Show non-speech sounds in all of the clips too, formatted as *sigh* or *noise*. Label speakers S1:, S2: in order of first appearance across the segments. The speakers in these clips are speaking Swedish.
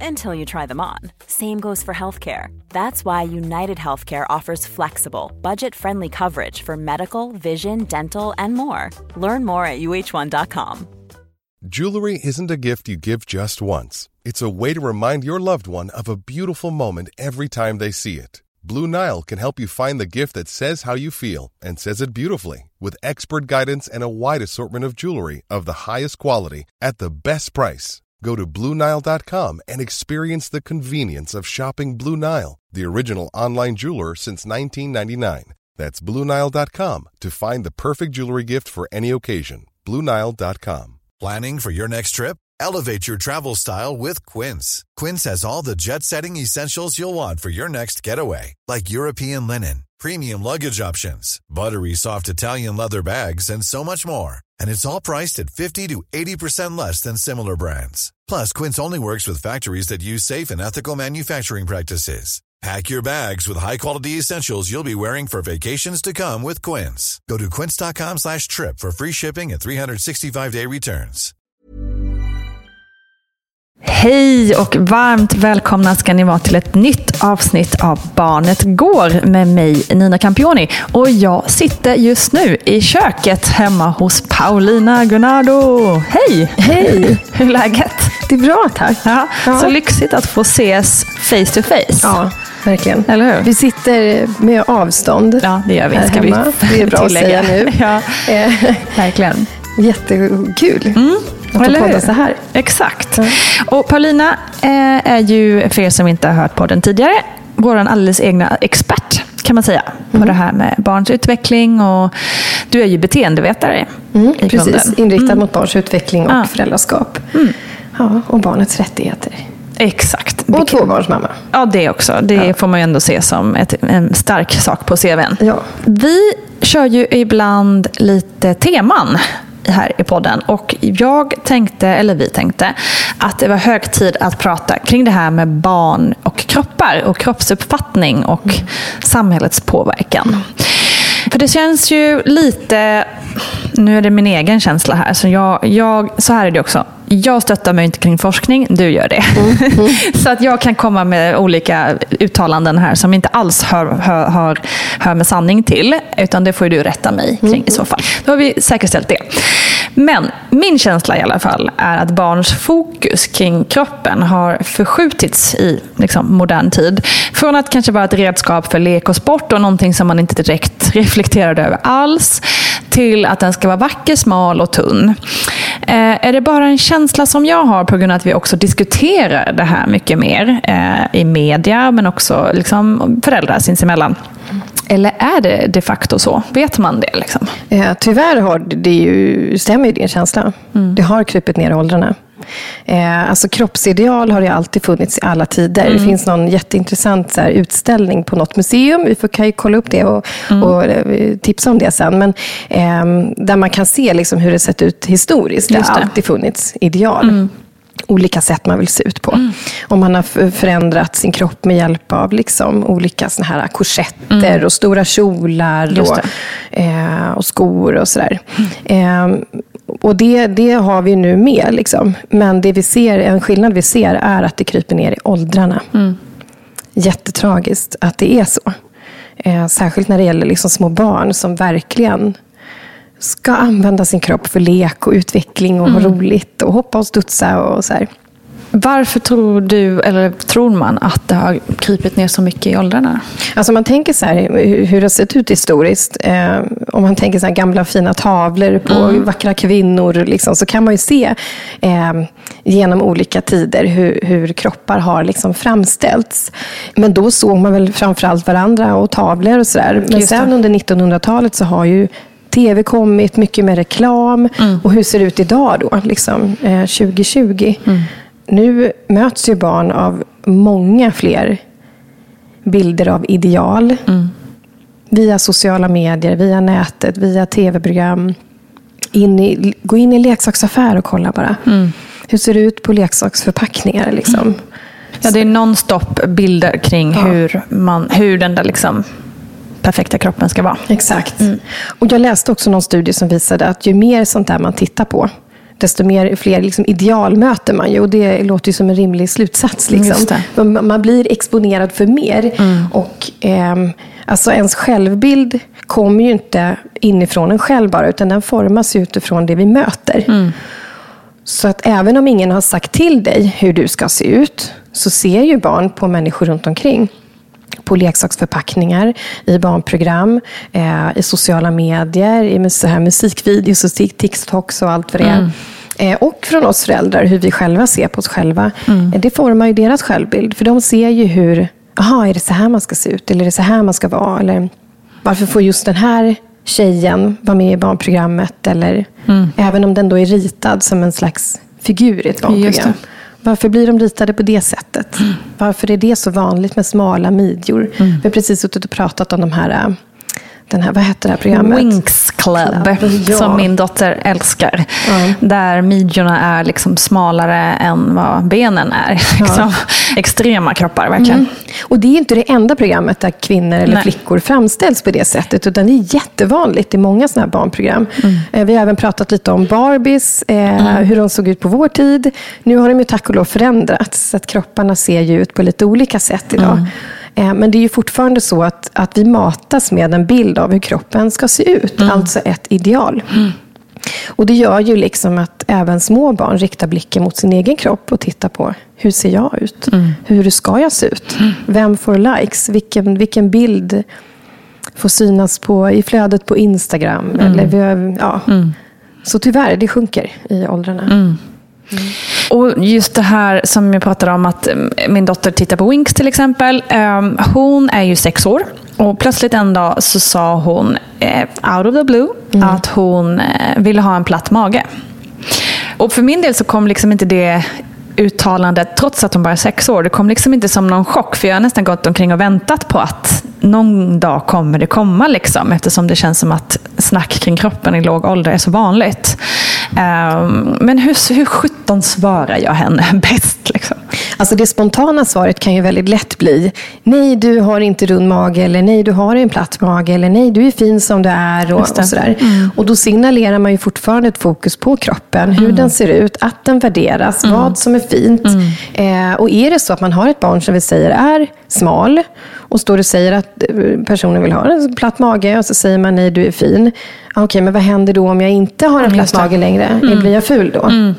S1: until you try them on. Same goes for healthcare. That's why United Healthcare offers flexible, budget friendly coverage for medical, vision, dental, and more. Learn more at uh1.com.
S2: Jewelry isn't a gift you give just once, it's a way to remind your loved one of a beautiful moment every time they see it. Blue Nile can help you find the gift that says how you feel and says it beautifully with expert guidance and a wide assortment of jewelry of the highest quality at the best price. Go to BlueNile.com and experience the convenience of shopping Blue Nile, the original online jeweler since 1999. That's BlueNile.com to find the perfect jewelry gift for any occasion. BlueNile.com.
S3: Planning for your next trip? Elevate your travel style with Quince. Quince has all the jet setting essentials you'll want for your next getaway, like European linen, premium luggage options, buttery soft Italian leather bags, and so much more. And it's all priced at 50 to 80% less than similar brands. Plus, Quince only works with factories that use safe and ethical manufacturing practices. Pack your bags with high-quality essentials you'll be wearing for vacations to come with Quince. Go to quince.com slash trip for free shipping and 365-day returns.
S4: Hej och varmt välkomna ska ni vara till ett nytt avsnitt av Barnet Går med mig Nina Campioni. Och jag sitter just nu i köket hemma hos Paulina Gunnardo. Hej!
S5: Hej! *laughs*
S4: Hur är läget?
S5: Det är bra tack.
S4: Ja,
S5: Ja.
S4: Så lyxigt att få ses face to face.
S5: Ja, verkligen.
S4: Eller hur?
S5: Vi sitter med avstånd
S4: Ja, det gör vi.
S5: här
S4: Ska vi
S5: hemma. Det är bra att säga nu. *laughs*
S4: Ja,
S5: Eh,
S4: verkligen.
S5: Jättekul att
S4: Eller
S5: podda så här.
S4: Exakt. Och Paulina eh, är ju, för er som inte har hört podden tidigare, vår alldeles egna expert kan man säga på
S5: Mm.
S4: det här med barns utveckling. Och du är ju beteendevetare i
S5: Precis,
S4: grunden.
S5: inriktad mot barns utveckling och
S4: Ja.
S5: föräldraskap. Ja, och barnets rättigheter.
S4: Exakt.
S5: Och tvåbarnsmamma.
S4: Ja, det också. Det får man ju ändå se som ett, en stark sak på CVn.
S5: Ja.
S4: Vi kör ju ibland lite teman här i podden och jag tänkte, eller vi tänkte, att det var hög tid att prata kring det här med barn och kroppar och kroppsuppfattning och samhällets påverkan. För det känns ju lite, nu är det min egen känsla här, så, jag, jag, så här är det också. Jag stöttar mig inte kring forskning, du gör det. *laughs* så att jag kan komma med olika uttalanden här som inte alls hör, hör, hör, hör med sanning till. Utan det får du rätta mig kring i så fall. Då har vi säkerställt det. Men min känsla i alla fall är att barns fokus kring kroppen har förskjutits i liksom, modern tid. Från att kanske vara ett redskap för lek och sport och någonting som man inte direkt *laughs* reflekterade över alls till att den ska vara vacker, smal och tunn. Eh, är det bara en känsla som jag har på grund av att vi också diskuterar det här mycket mer eh, i media men också liksom, föräldrar sinsemellan? Eller är det de facto så? Vet man det? Liksom?
S5: Eh, tyvärr har det ju, stämmer ju din känsla. Det har krupit ner i åldrarna. Eh, alltså kroppsideal har ju alltid funnits i alla tider. Det finns någon jätteintressant så här, utställning på något museum. Vi får, kan ju kolla upp det och, och eh, tipsa om det sen. Men, ehm, där man kan se liksom, hur det sett ut historiskt. Det har alltid funnits ideal. olika sätt man vill se ut på. Om man har förändrat sin kropp med hjälp av liksom olika såna här korsetter och stora kjolar och, eh, och skor och sådär. Eh, och det, det har vi nu med. Liksom. Men det vi ser, en skillnad vi ser är att det kryper ner i åldrarna. Jättetragiskt att det är så. Eh, särskilt när det gäller liksom små barn som verkligen ska använda sin kropp för lek och utveckling och ha roligt och hoppa och studsa och så här.
S4: Varför tror du, eller tror man, att det har krypit ner så mycket i åldrarna?
S5: Alltså man tänker så här, hur det har sett ut historiskt. Eh, om man tänker så här gamla fina tavlor på mm. vackra kvinnor, liksom, så kan man ju se eh, genom olika tider hur, hur kroppar har liksom framställts. Men då såg man väl framförallt varandra och tavlor och sådär. Men sen under 1900-talet så har ju tv kommit, mycket med reklam. Mm. Och hur ser det ut idag då, liksom, eh, 2020? Mm. Nu möts ju barn av många fler bilder av ideal. Mm. Via sociala medier, via nätet, via tv-program. In i, gå in i leksaksaffär och kolla bara. Mm. Hur ser det ut på leksaksförpackningar? Liksom? Mm.
S4: Ja, det är nonstop bilder kring ja. hur, man, hur den där liksom perfekta kroppen ska vara.
S5: Exakt. Mm. Och jag läste också någon studie som visade att ju mer sånt där man tittar på, desto mer, fler liksom ideal möter man ju. Och det låter ju som en rimlig slutsats. Liksom. Man blir exponerad för mer. Mm. Och eh, alltså ens självbild kommer ju inte inifrån en själv bara, utan den formas utifrån det vi möter. Mm. Så att även om ingen har sagt till dig hur du ska se ut, så ser ju barn på människor runt omkring på leksaksförpackningar, i barnprogram, eh, i sociala medier, i så här musikvideos och TikToks och allt vad det är. Mm. Eh, och från oss föräldrar, hur vi själva ser på oss själva. Mm. Eh, det formar ju deras självbild. För de ser ju hur, jaha, är det så här man ska se ut? Eller är det så här man ska vara? Eller varför får just den här tjejen vara med i barnprogrammet? Eller mm. även om den då är ritad som en slags figur i ett barnprogram. Varför blir de ritade på det sättet? Mm. Varför är det så vanligt med smala midjor? Mm. Vi har precis suttit och pratat om de här äh, den här, vad heter det här programmet?
S4: Winx Club, Club ja. som min dotter älskar. Ja. Där midjorna är liksom smalare än vad benen är. *laughs* Liksom. Extrema kroppar, verkligen. Mm.
S5: Och det är inte det enda programmet där kvinnor eller Nej. flickor framställs på det sättet, utan det är jättevanligt i många sådana här barnprogram. Mm. Eh, vi har även pratat lite om Barbies, eh, mm. hur de såg ut på vår tid. Nu har de ju tack och lov förändrats, så att kropparna ser ju ut på lite olika sätt idag. Eh, men det är ju fortfarande så att, att vi matas med en bild av hur kroppen ska se ut. Mm. Alltså ett ideal. Mm. Och Det gör ju liksom att även små barn riktar blicken mot sin egen kropp och tittar på hur ser jag ut? Mm. Hur ska jag se ut? Mm. Vem får likes? Vilken, vilken bild får synas på, i flödet på Instagram? Mm. Eller, ja. Mm. Så tyvärr, det sjunker i åldrarna.
S4: Och just det här som jag pratade om att mm, min dotter tittar på Winx till exempel. Ehm, hon är ju sex år och plötsligt en dag så sa hon eh, out of the blue mm. att hon eh, ville ha en platt mage. Och för min del så kom liksom inte det uttalandet, trots att hon bara är sex år, det kom liksom inte som någon chock. För jag har nästan gått omkring och väntat på att någon dag kommer det komma. Liksom, eftersom det känns som att snack kring kroppen i låg ålder är så vanligt. Ehm, men hur, hur sjutton svarar jag henne *laughs* bäst? Liksom?
S5: Alltså det spontana svaret kan ju väldigt lätt bli nej, du har inte rund mage eller nej, du har en platt mage eller nej, du är fin som du är och, och sådär. Mm. Och då signalerar man ju fortfarande ett fokus på kroppen, hur mm. den ser ut, att den värderas, mm. vad som är fint. Mm. Eh, och är det så att man har ett barn som vi säger är smal och står och säger att eh, personen vill ha en platt mage och så säger man nej, du är fin. Okej, okay, men vad händer då om jag inte har en platt mage längre? Mm. Blir jag ful då? Mm.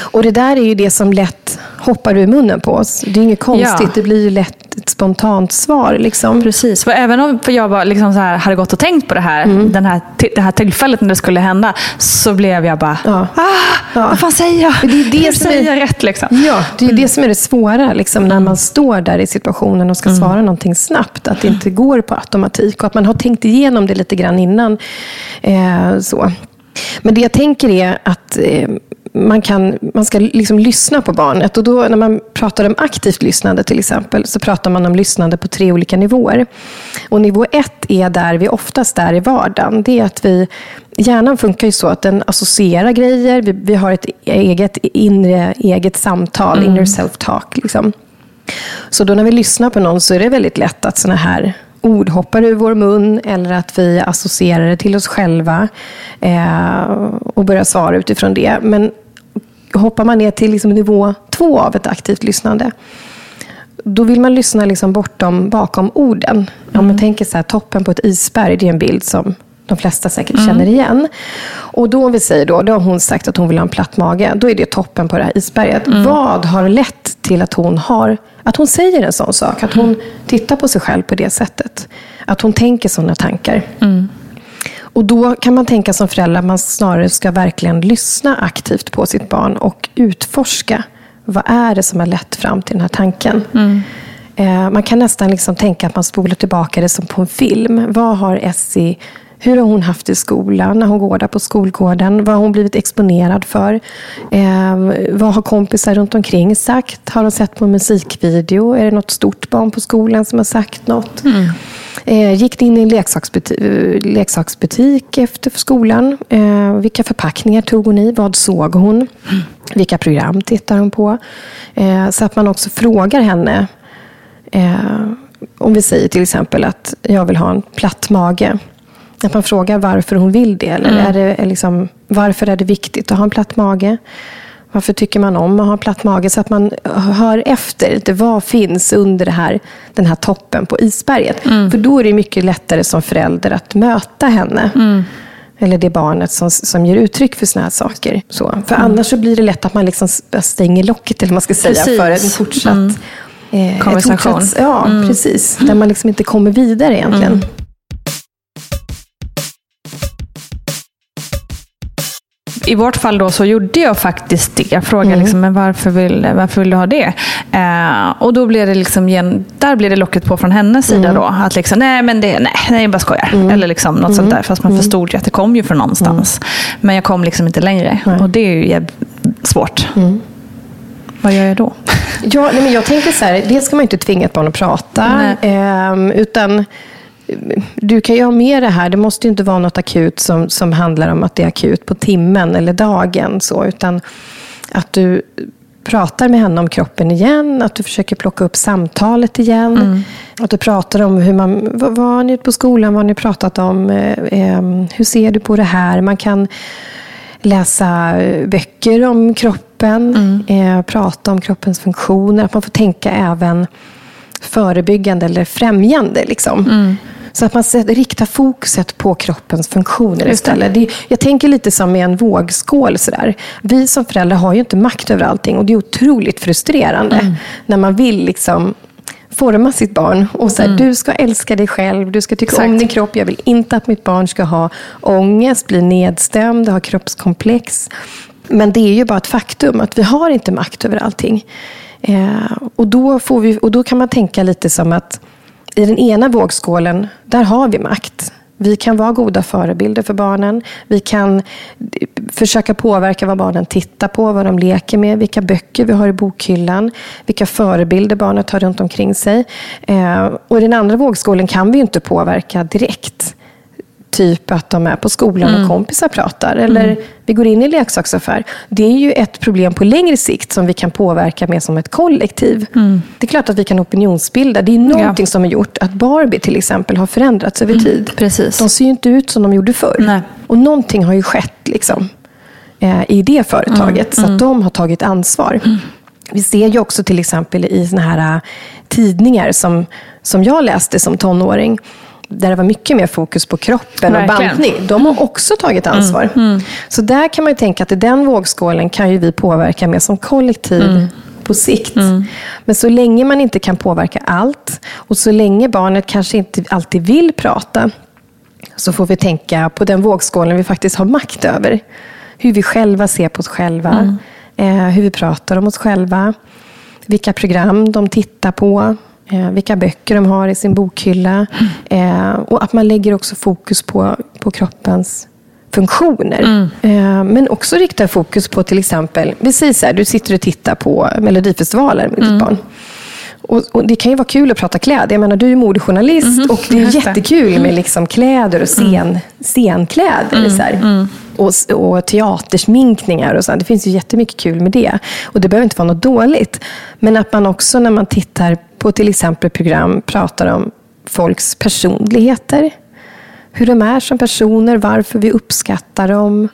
S5: Och det där är ju det som lätt hoppar ur munnen på oss. Det är inget konstigt, ja. det blir ju lätt ett spontant svar. Liksom.
S4: Precis, för även om jag bara liksom så här, hade gått och tänkt på det här, mm. den här, det här tillfället när det skulle hända, så blev jag bara, ja. ah, ja. vad fan säger jag? Det är det Hur som säger är, jag rätt? Liksom?
S5: Ja, det är mm. det som är det svåra, liksom, när man står där i situationen och ska mm. svara någonting snabbt. Att det inte går på automatik och att man har tänkt igenom det lite grann innan. Eh, så. Men det jag tänker är att eh, man, kan, man ska liksom lyssna på barnet. Och då, när man pratar om aktivt lyssnande till exempel, så pratar man om lyssnande på tre olika nivåer. Och nivå ett är där vi oftast är i vardagen. Det är att vi, hjärnan funkar ju så att den associerar grejer. Vi, vi har ett eget inre eget samtal, mm. inner self-talk. Liksom. Så då när vi lyssnar på någon så är det väldigt lätt att såna här ord hoppar ur vår mun eller att vi associerar det till oss själva eh, och börjar svara utifrån det. Men hoppar man ner till liksom nivå två av ett aktivt lyssnande, då vill man lyssna liksom bortom, bakom orden. Mm. Om man tänker så här, toppen på ett isberg, det är en bild som de flesta säkert känner igen. Och då, om vi säger då, då har hon sagt att hon vill ha en platt mage. Då är det toppen på det här isberget. Vad har lett till att hon, har, att hon säger en sån sak? Att hon tittar på sig själv på det sättet? Att hon tänker sådana tankar? Och då kan man tänka som förälder att man snarare ska verkligen lyssna aktivt på sitt barn och utforska. Vad är det som har lett fram till den här tanken? Eh, man kan nästan liksom tänka att man spolar tillbaka det som på en film. Vad har Essie hur har hon haft i skolan när hon går där på skolgården? Vad har hon blivit exponerad för? Eh, vad har kompisar runt omkring sagt? Har hon sett på musikvideo? Är det något stort barn på skolan som har sagt något? Eh, gick det in i en leksaksbutik, leksaksbutik efter skolan? Eh, vilka förpackningar tog hon i? Vad såg hon? Vilka program tittar hon på? Eh, så att man också frågar henne. Eh, om vi säger till exempel att jag vill ha en platt mage. Att man frågar varför hon vill det. Eller är det liksom, varför är det viktigt att ha en platt mage? Varför tycker man om att ha en platt mage? Så att man hör efter. Lite, vad finns under här, den här toppen på isberget? För då är det mycket lättare som förälder att möta henne. Eller det barnet som, som ger uttryck för såna här saker. Så. För annars så blir det lätt att man liksom stänger locket, eller man ska säga,
S4: Precis.
S5: för en fortsatt eh, ett
S4: Konversation.
S5: fortsatt- ja, precis. Där man liksom inte kommer vidare egentligen.
S4: I vårt fall då så gjorde jag faktiskt det. Jag frågade
S5: Mm.
S4: liksom, men varför vill, varför vill du ha det? Eh, och då blev det liksom, där blev det locket på från hennes sida
S5: Mm.
S4: då. Att liksom, nej men det, nej, nej jag bara skojar. Eller liksom något
S5: Mm.
S4: sånt där. Fast man förstod ju att det kom ju från någonstans. Men jag kom liksom inte längre. Och det är ju svårt.
S5: Mm.
S4: Vad gör jag då?
S5: Ja, nej, men jag tänker så här, dels ska man inte tvinga ett barn att prata. Ehm, utan eh, du kan ju ha med det här. Det måste ju inte vara något akut som, som handlar om att det är akut på timmen eller dagen. Så, utan att du pratar med henne om kroppen igen. Att du försöker plocka upp samtalet igen. Att du pratar om hur man, vad, vad har ni på skolan, vad har ni pratat om? Eh, ehm, hur ser du på det här? Man kan läsa eh, böcker om kroppen, eh, prata om kroppens funktioner. Att man får tänka även förebyggande eller främjande. Liksom. Så att man riktar fokuset på kroppens funktioner istället. Det, jag tänker lite som med en vågskål. Sådär. Vi som föräldrar har ju inte makt över allting och det är otroligt frustrerande när man vill liksom forma sitt barn. Och så här, Du ska älska dig själv, du ska tycka om
S4: Exakt.
S5: din kropp. Jag vill inte att mitt barn ska ha ångest, bli nedstämd, ha kroppskomplex. Men det är ju bara ett faktum att vi har inte makt över allting. Eh, och, då får vi, och då kan man tänka lite som att i den ena vågskålen, där har vi makt. Vi kan vara goda förebilder för barnen. Vi kan försöka påverka vad barnen tittar på, vad de leker med, vilka böcker vi har i bokhyllan, vilka förebilder barnet har runt omkring sig. Eh, och i den andra vågskålen kan vi inte påverka direkt. Typ att de är på skolan och kompisar pratar. Eller vi går in i leksaksaffär. Det är ju ett problem på längre sikt som vi kan påverka med som ett kollektiv. Det är klart att vi kan opinionsbilda. Det är någonting som har gjort att Barbie till exempel har förändrats över tid.
S4: Precis.
S5: De ser ju inte ut som de gjorde förr.
S4: Nej.
S5: Och någonting har ju skett liksom, eh, i det företaget. Så att de har tagit ansvar. Vi ser ju också till exempel i såna här eh, tidningar som, som jag läste som tonåring. Där det var mycket mer fokus på kroppen och bantning. De har också tagit ansvar. Så där kan man ju tänka att i den vågskålen kan ju vi påverka mer som kollektiv på sikt. Men så länge man inte kan påverka allt och så länge barnet kanske inte alltid vill prata så får vi tänka på den vågskålen vi faktiskt har makt över. Hur vi själva ser på oss själva. Eh, hur vi pratar om oss själva. Vilka program de tittar på. Eh, vilka böcker de har i sin bokhylla. Eh, och att man lägger också fokus på, på kroppens funktioner. Eh, men också riktar fokus på till exempel, säger så här, du sitter och tittar på Melodifestivalen med ditt barn. Och, och Det kan ju vara kul att prata kläder. Jag menar, du är modejournalist och det är jättekul med liksom kläder och scen, scenkläder. Så här. Och, och teatersminkningar och så. Det finns ju jättemycket kul med det. Och det behöver inte vara något dåligt. Men att man också när man tittar på till exempel program pratar om folks personligheter. Hur de är som personer, varför vi uppskattar dem.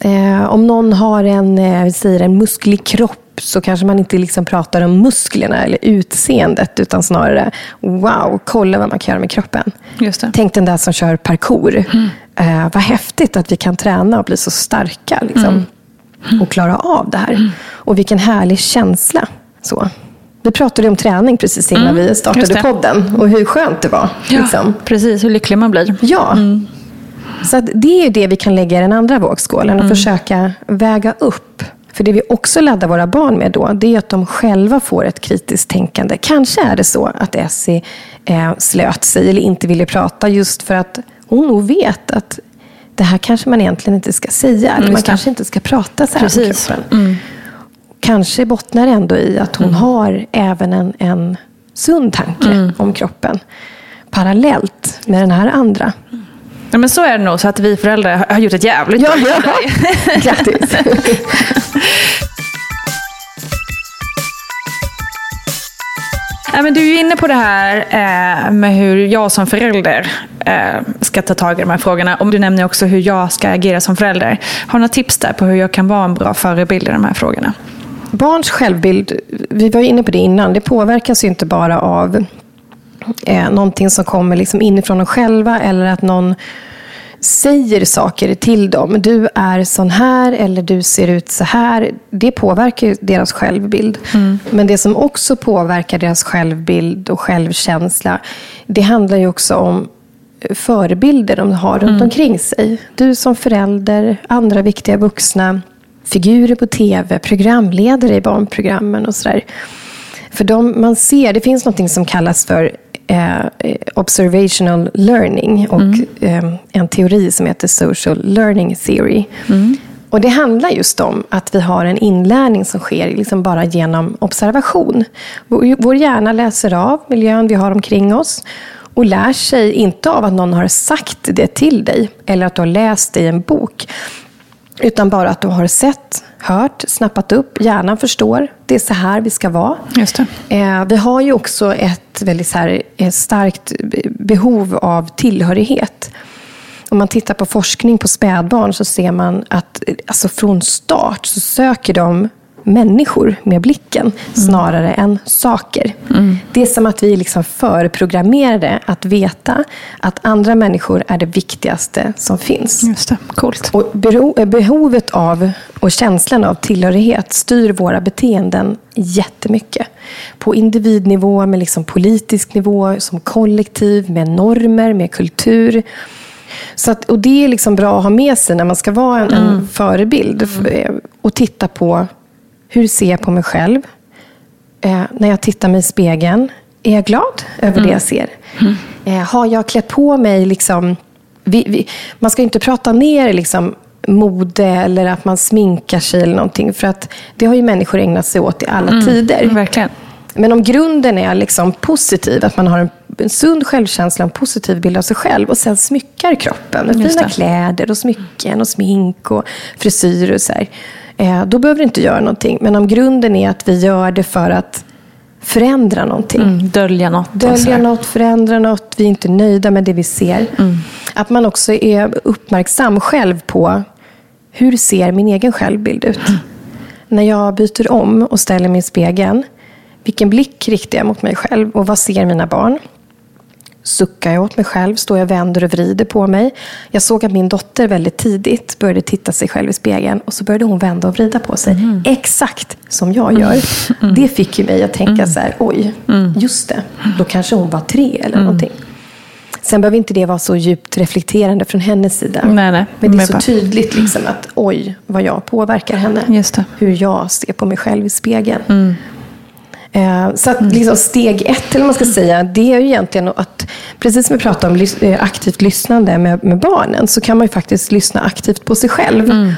S5: Eh, om någon har en, eh, säger en musklig kropp så kanske man inte liksom pratar om musklerna eller utseendet, utan snarare wow, kolla vad man kan göra med kroppen. Tänk den där som kör parkour. Eh, vad häftigt att vi kan träna och bli så starka. Liksom, Och klara av det här. Och vilken härlig känsla. Så. Vi pratade om träning precis innan vi
S4: just
S5: startade podden. Och hur skönt det var. Liksom.
S4: Precis, hur lycklig man blir.
S5: Ja. Så att det är det vi kan lägga i den andra vågskålen och försöka väga upp. För det vi också laddar våra barn med då, det är att de själva får ett kritiskt tänkande. Kanske är det så att Essie eh, slöt sig eller inte ville prata just för att hon nog vet att det här kanske man egentligen inte ska säga. Eller man
S4: just det.
S5: kanske inte ska prata så här om
S4: Precis. Mm.
S5: kroppen. Kanske bottnar ändå i att hon har även en, en sund tanke
S4: Mm.
S5: om kroppen. Parallellt med den här andra.
S4: Ja, men så är det nog, så att vi föräldrar har- gjort ett jävligt
S5: Ja,
S4: bra
S5: ja.
S4: jobb. *laughs* *laughs*
S5: Grattis.
S4: Ja, men du är inne på det här eh, med hur jag som förälder eh, ska ta tag i de här frågorna. Och du nämner också hur jag ska agera som förälder. Har du några tips där på hur jag kan vara en bra förebild i de här frågorna?
S5: Barns självbild, vi var inne på det innan, det påverkas ju inte bara av eh, någonting som kommer liksom inifrån dem själva eller att någon säger saker till dem. Du är sån här eller du ser ut så här. Det påverkar deras självbild. Men det som också påverkar deras självbild och självkänsla, det handlar ju också om förebilder de har runt omkring sig. Du som förälder, andra viktiga vuxna, figurer på tv, programledare i barnprogrammen och sådär. För de, man ser, det finns något som kallas för eh, observational learning och eh, en teori som heter social learning theory. Och Det handlar just om att vi har en inlärning som sker liksom bara genom observation. Vår hjärna läser av miljön vi har omkring oss och lär sig inte av att någon har sagt det till dig eller att du har läst det i en bok. Utan bara att du har sett, hört, snappat upp, hjärnan förstår. Det är så här vi ska vara.
S4: Just.
S5: Eh, vi har ju också ett väldigt här, ett starkt be- behov av tillhörighet. Om man tittar på forskning på spädbarn så ser man att eh, alltså från start så söker de människor med blicken snarare än saker. Det är som att vi är liksom förprogrammerade att veta att andra människor är det viktigaste som finns.
S4: Just det, coolt.
S5: Och behovet av och känslan av tillhörighet styr våra beteenden jättemycket. På individnivå, med liksom politisk nivå, som kollektiv, med normer, med kultur. Så att, och det är liksom bra att ha med sig när man ska vara en, en förebild. F- Och titta på hur ser jag på mig själv? Eh, när jag tittar mig i spegeln, är jag glad över det jag ser? Eh, har jag klätt på mig liksom... Vi, vi, man ska inte prata ner liksom, mode eller att man sminkar sig eller någonting. För att det har ju människor ägnat sig åt i alla tider.
S4: Verkligen.
S5: Men om grunden är liksom positiv, att man har en, en sund självkänsla, en positiv bild av sig själv och sen smyckar kroppen med
S4: Just
S5: fina
S4: det.
S5: kläder och smycken och smink och frisyr och så här, då behöver du inte göra någonting. Men om grunden är att vi gör det för att förändra någonting.
S4: Mm, dölja något.
S5: Dölja något, förändra något, vi är inte nöjda med det vi ser. Att man också är uppmärksam själv på hur ser min egen självbild ut? När jag byter om och ställer mig i spegeln, vilken blick riktar jag mot mig själv och vad ser mina barn? Suckar jag åt mig själv? Står jag och vänder och vrider på mig? Jag såg att min dotter väldigt tidigt började titta sig själv i spegeln och så började hon vända och vrida på sig. Exakt som jag gör. Det fick ju mig att tänka så här, oj, just det. Då kanske hon var tre eller någonting. Sen behöver inte det vara så djupt reflekterande från hennes sida.
S4: Nej, nej.
S5: Men det är så tydligt liksom att oj, vad jag påverkar henne. Hur jag ser på mig själv i spegeln. Eh, Så att liksom steg ett, eller man ska säga, det är ju egentligen att, precis som vi pratade om eh, aktivt lyssnande med, med barnen, så kan man ju faktiskt lyssna aktivt på sig själv.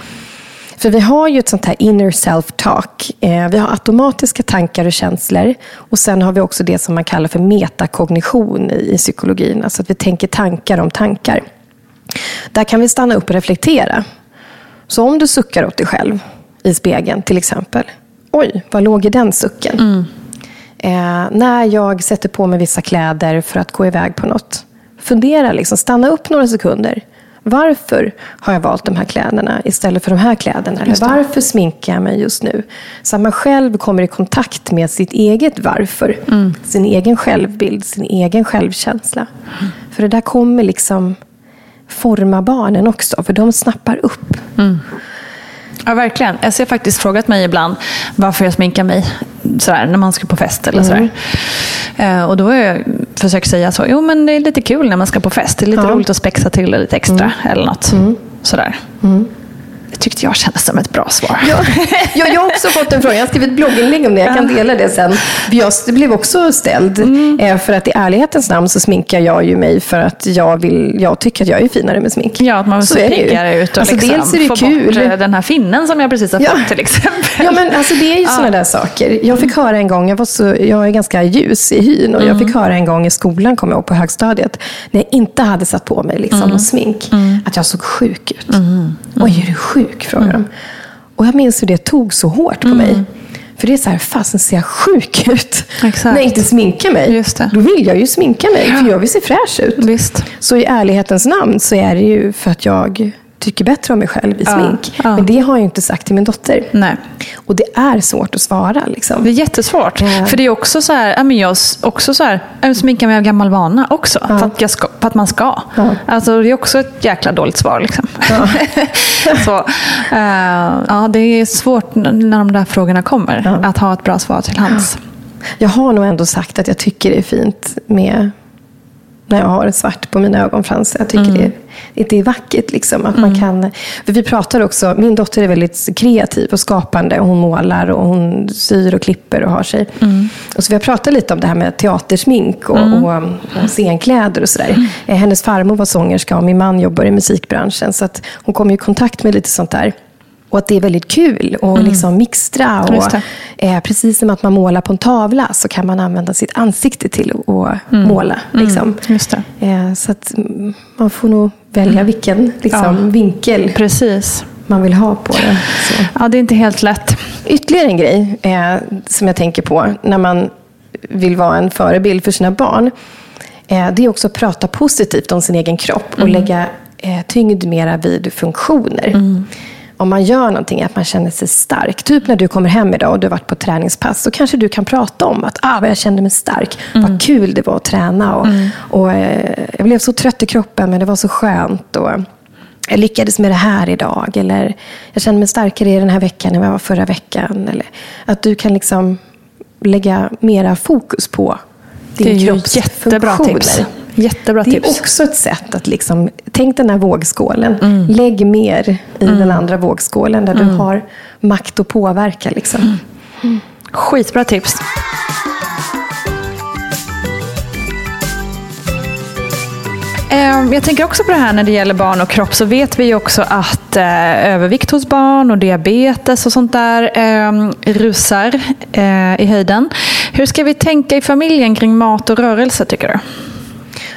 S5: För vi har ju ett sånt här inner self-talk. Eh, vi har automatiska tankar och känslor. Och sen har vi också det som man kallar för metakognition i, psykologin. Alltså att vi tänker tankar om tankar. Där kan vi stanna upp och reflektera. Så om du suckar åt dig själv i spegeln till exempel. Oj, vad låg i den sucken? Eh, när jag sätter på mig vissa kläder för att gå iväg på något. Fundera, liksom, stanna upp några sekunder. Varför har jag valt de här kläderna istället för de här kläderna? Eller varför sminkar jag mig just nu? Så att man själv kommer i kontakt med sitt eget varför. Sin egen självbild, sin egen självkänsla. För det där kommer liksom forma barnen också, för de snappar upp.
S4: Ja, verkligen. Jag har faktiskt frågat mig ibland varför jag sminkar mig sådär, när man ska på fest eller sådär. Eh, och då har jag försökt säga så, jo men det är lite kul när man ska på fest. Det är lite
S5: Ja.
S4: roligt att spexa till lite extra eller något. Sådär. Det tyckte jag kändes som ett bra svar.
S5: Ja, *laughs* ja, jag har också fått en fråga. Jag har skrivit ett blogginlägg om det. Jag kan dela det sen. Jag blev också ställd. Eh, För att i ärlighetens namn så sminkar jag ju mig för att jag, vill, jag tycker att jag är finare med smink.
S4: Ja, att man
S5: Så är det ju.
S4: piggare ut och
S5: alltså,
S4: liksom
S5: dels är det
S4: få
S5: kul.
S4: bort eh, den här finnen som jag precis har
S5: Ja.
S4: fått till exempel.
S5: Ja, men alltså det är ju *laughs* sådana där saker. Jag fick höra en gång, jag, var så, jag är ganska ljus i hyn, och jag fick höra en gång i skolan, kommer jag ihåg, på högstadiet, när jag inte hade satt på mig liksom, någon smink, att jag såg sjuk ut. Oj, är du sjuk? Frågade de. Och jag minns hur det tog så hårt på mig. För det är så här, fasen ser jag sjuk ut?
S4: Exakt.
S5: När jag inte sminkar mig.
S4: Just det.
S5: Då vill jag ju sminka mig, för jag vill se fräsch ut.
S4: Visst.
S5: Så i ärlighetens namn så är det ju för att jag tycker bättre om mig själv i
S4: Ja,
S5: smink.
S4: ja.
S5: Men det har jag inte sagt till min dotter.
S4: Nej.
S5: Och det är svårt att svara. Liksom.
S4: Det är jättesvårt.
S5: Ja.
S4: För det är också så här, men jag också så här, jag sminkar mig av gammal vana också. För, att ska, för att man ska. Alltså, det är också ett jäkla dåligt svar. Liksom. *laughs* så, eh, ja, det är svårt när de där frågorna kommer. Att ha ett bra svar till hands.
S5: Jag har nog ändå sagt att jag tycker det är fint med när jag har svart på mina ögonfransar. Jag tycker
S4: Mm.
S5: det, det är vackert. Liksom, att man kan, för vi pratar också, min dotter är väldigt kreativ och skapande. Hon målar och hon syr och klipper och har sig.
S4: Mm.
S5: Och så vi har pratat lite om det här med teatersmink och, och, och scenkläder och sådär.
S4: Mm.
S5: Eh, Hennes farmor var sångerska och min man jobbar i musikbranschen. Så att hon kom i kontakt med lite sånt där. Och att det är väldigt kul att liksom mixtra. Och, eh, precis som att man målar på en tavla så kan man använda sitt ansikte till att måla. Liksom.
S4: Just det.
S5: Eh, så att mm, man får nog välja vilken liksom,
S4: Ja.
S5: vinkel
S4: Precis.
S5: man vill ha på det. Så.
S4: Ja, det är inte helt lätt.
S5: Ytterligare en grej eh, som jag tänker på när man vill vara en förebild för sina barn. Eh, det är också att prata positivt om sin egen kropp och lägga eh, tyngd mera vid funktioner. Om man gör någonting, att man känner sig stark. Typ när du kommer hem idag och du har varit på träningspass. Så kanske du kan prata om att ah, jag kände mig stark. Vad kul det var att träna. Och, och, eh, jag blev så trött i kroppen men det var så skönt. Och, jag lyckades med det här idag. Eller jag kände mig starkare i den här veckan än vad jag var förra veckan. Eller att du kan liksom lägga mera fokus på din
S4: Det är ju jättebra tips. Jättebra
S5: Det är
S4: tips.
S5: också ett sätt att liksom, tänk den här vågskålen.
S4: Mm.
S5: Lägg mer i den andra vågskålen där du har makt att påverka. Liksom.
S4: Mm. Skitbra tips. Eh, Jag tänker också på det här när det gäller barn och kropp så vet vi också att eh, övervikt hos barn och diabetes och sånt där eh, rusar eh, i höjden. Hur ska vi tänka i familjen kring mat och rörelse tycker du?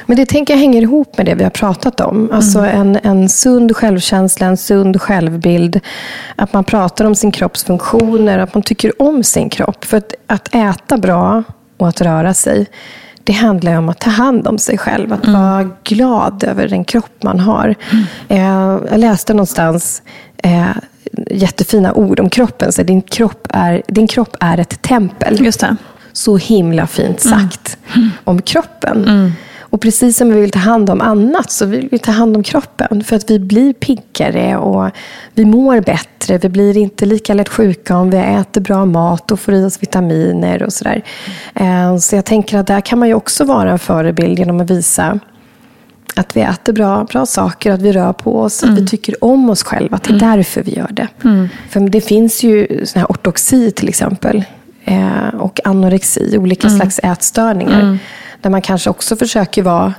S5: Men det tänker jag hänger ihop med det vi har pratat om. Alltså en, en sund självkänsla, en sund självbild. Att man pratar om sin kropps funktioner, att man tycker om sin kropp. För att, att äta bra och att röra sig, det handlar om att ta hand om sig själv. Att vara glad över den kropp man har. Eh, jag läste någonstans eh, jättefina ord om kroppen. Så din, kropp är, din kropp är ett tempel.
S4: Just det.
S5: Så himla fint sagt om kroppen. Och precis som vi vill ta hand om annat så vill vi ta hand om kroppen. För att vi blir piggare och vi mår bättre. Vi blir inte lika lätt sjuka om vi äter bra mat och får i oss vitaminer och sådär. Eh, Så jag tänker att där kan man ju också vara en förebild genom att visa att vi äter bra, bra saker, att vi rör på oss, att vi tycker om oss själva. Att det är därför vi gör det. För det finns ju sån här ortoxi till exempel. Eh, och anorexi, olika slags ätstörningar. Där man kanske också försöker vara,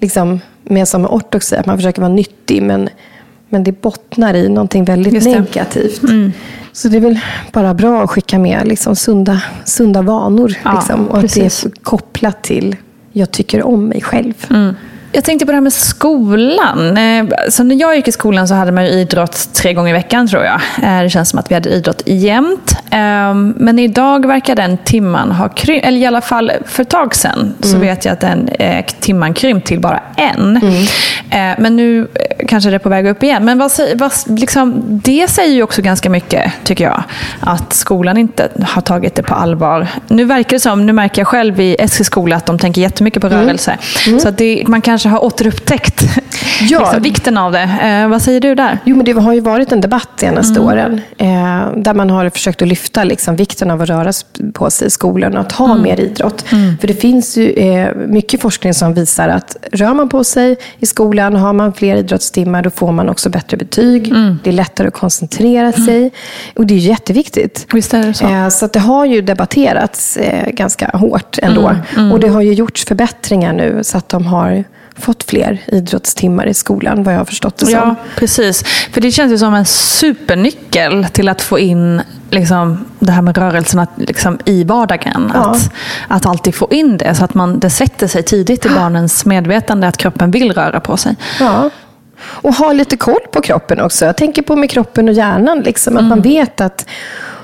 S5: liksom, med som ortoxi, att man försöker vara nyttig. Men, men det bottnar i någonting väldigt negativt. Så det är väl bara bra att skicka med liksom, sunda, sunda vanor.
S4: Ja,
S5: liksom, och att det är kopplat till jag tycker om mig själv.
S4: Mm. Jag tänkte på det här med skolan. Eh, så när jag gick i skolan så hade man ju idrott tre gånger i veckan tror jag. Eh, det känns som att vi hade idrott jämt. Ehm, men idag verkar den timman ha krympt, eller i alla fall för ett tag sedan så mm. vet jag att den eh, timman krympt till bara en. Mm. Men nu kanske det är på väg upp igen. Men vad, vad, liksom, det säger ju också ganska mycket, tycker jag. Att skolan inte har tagit det på allvar. Nu verkar det som, nu märker jag själv i Eskilskola att de tänker jättemycket på mm. rörelse. Mm. Så det, man kanske har återupptäckt ja. liksom, vikten av det. Eh, vad säger du där?
S5: Jo, men det har ju varit en debatt de senaste mm. åren. Eh, där man har försökt att lyfta liksom, vikten av att röra på sig i skolan och att ha mm. mer idrott. Mm. För det finns ju eh, mycket forskning som visar att rör man på sig i skolan, har man fler idrottstimmar, då får man också bättre betyg. Mm. Det är lättare att koncentrera mm. sig. Och det är jätteviktigt.
S4: Visst är det så.
S5: Eh, så det har ju debatterats eh, ganska hårt ändå. Och det har ju gjorts förbättringar nu så att de har fått fler idrottstimmar i skolan, vad jag har förstått det som.
S4: Ja, precis. För det känns ju som en supernyckel till att få in liksom, det här med rörelserna liksom, i vardagen. Ja. Att, att alltid få in det, så att man, det sätter sig tidigt i barnens medvetande att kroppen vill röra på sig.
S5: Ja. Och ha lite koll på kroppen också. Jag tänker på med kroppen och hjärnan. Liksom, att mm. man vet att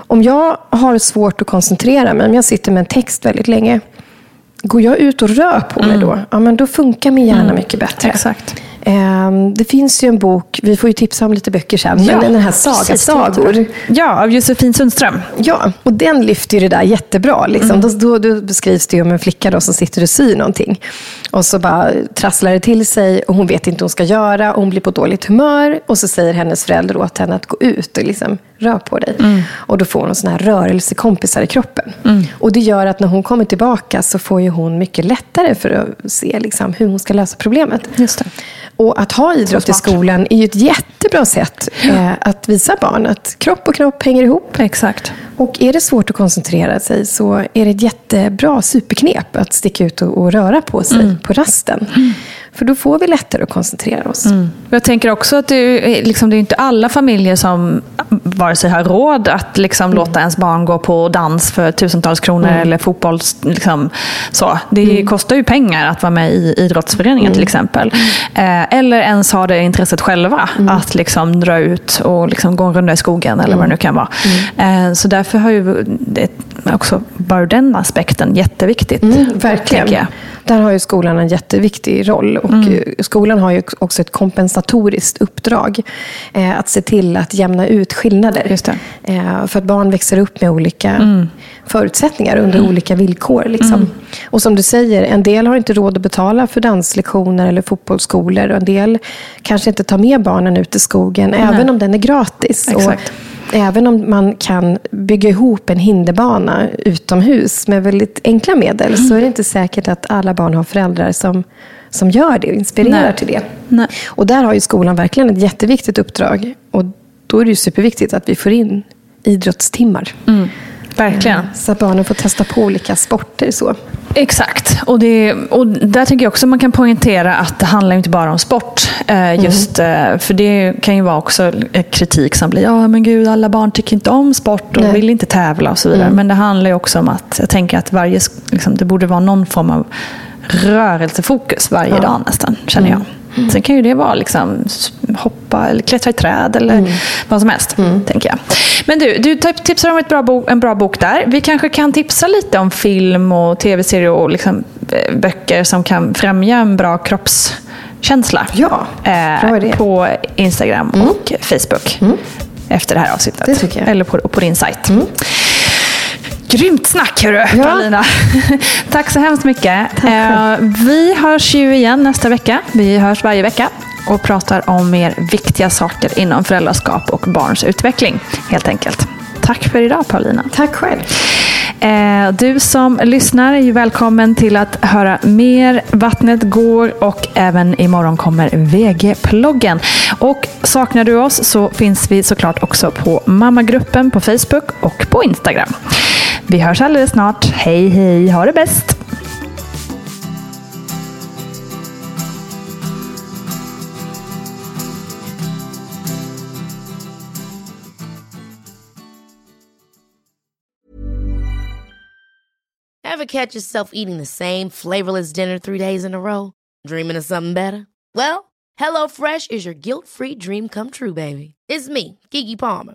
S5: om jag har svårt att koncentrera mig, om jag sitter med en text väldigt länge, går jag ut och rör på mig mm. då, ja, men då funkar min hjärna mm. mycket bättre.
S4: Exakt.
S5: Um, det finns ju en bok, vi får ju tipsa om lite böcker sen, ja, men den här Saga Sagor.
S4: Ja, av Josefin Sundström.
S5: Ja, och den lyfter ju det där jättebra. Liksom. Mm. Då, då, beskrivs det ju om en flicka då som sitter och syr någonting. Och så bara trasslar det till sig och hon vet inte vad hon ska göra. Och hon blir på dåligt humör och så säger hennes föräldrar åt henne att gå ut och liksom rör på dig. Mm. Och då får hon såna här rörelsekompisar i kroppen. Mm. Och det gör att när hon kommer tillbaka så får ju hon mycket lättare för att se liksom, hur hon ska lösa problemet.
S4: Just det.
S5: Och att ha idrott i skolan är ju ett jättebra sätt eh, att visa barn att kropp och kropp hänger ihop.
S4: Exakt.
S5: Och är det svårt att koncentrera sig så är det ett jättebra superknep att sticka ut och, och röra på sig mm. på rasten. Mm. För då får vi lättare att koncentrera oss. Mm.
S4: Jag tänker också att det, liksom, det är inte alla familjer som vare sig har råd att liksom, mm. låta ens barn gå på dans för tusentals kronor mm. eller fotboll. Liksom, så. Det mm. kostar ju pengar att vara med i idrottsföreningen till exempel. Eh, eller ens ha det intresset själva. Att liksom, dra ut och liksom, gå en runda i skogen eller vad det nu kan vara. Eh, så där därför har ju det, också bara den aspekten jätteviktigt.
S5: Mm, verkligen. Där har ju skolan en jätteviktig roll. Och mm. Skolan har ju också ett kompensatoriskt uppdrag. Eh, att se till att jämna ut skillnader. Eh, för att barn växer upp med olika mm. förutsättningar under mm. olika villkor. Liksom. Mm. Och som du säger, en del har inte råd att betala för danslektioner eller fotbollsskolor. Och en del kanske inte tar med barnen ut i skogen, även om den är gratis.
S4: Exakt. Och
S5: även om man kan bygga ihop en hinderbana utomhus med väldigt enkla medel mm. så är det inte säkert att alla barn har föräldrar som, som gör det och inspirerar Nej. till det.
S4: Nej.
S5: Och där har ju skolan verkligen ett jätteviktigt uppdrag. Och då är det ju superviktigt att vi får in idrottstimmar.
S4: Mm. Verkligen.
S5: Eh, så att barnen får testa på olika sporter. Så.
S4: Exakt. Och, det, och där tycker jag också man kan poängtera att det handlar inte bara om sport. Eh, just, mm. För det kan ju vara också kritik som blir, ja men gud alla barn tycker inte om sport och Nej. vill inte tävla och så vidare. Mm. Men det handlar ju också om att jag tänker att varje, liksom, det borde vara någon form av rörelsefokus varje ja. dag nästan, känner jag. Mm. Mm. Sen kan ju det vara liksom, hoppa eller klättra i träd eller mm. vad som helst. Mm. tänker jag. Men du, du tipsar om ett bra bok, en bra bok där. Vi kanske kan tipsa lite om film och tv-serier och liksom, eh, böcker som kan främja en bra kroppskänsla.
S5: Ja,
S4: eh, På Instagram mm. och Facebook. Mm. Efter det här avsnittet. Eller på, på din sajt. Mm. Grymt snack hörru, ja. Paulina. *laughs* Tack så hemskt mycket. Eh, vi hörs ju igen nästa vecka. Vi hörs varje vecka och pratar om mer viktiga saker inom föräldraskap och barns utveckling. Helt enkelt. Tack för idag Paulina.
S5: Tack själv.
S4: Eh, du som lyssnar är välkommen till att höra mer. Vattnet går och även imorgon kommer VG-ploggen. Och saknar du oss så finns vi såklart också på mammagruppen på Facebook och på Instagram. Vi hörs alldeles snart. Hej hej, ha det bäst!
S6: Ever catch yourself eating the same flavorless dinner three days in a row? Dreaming of something better? Well, HelloFresh is your guilt-free dream come true, baby. It's me, Kiki Palmer.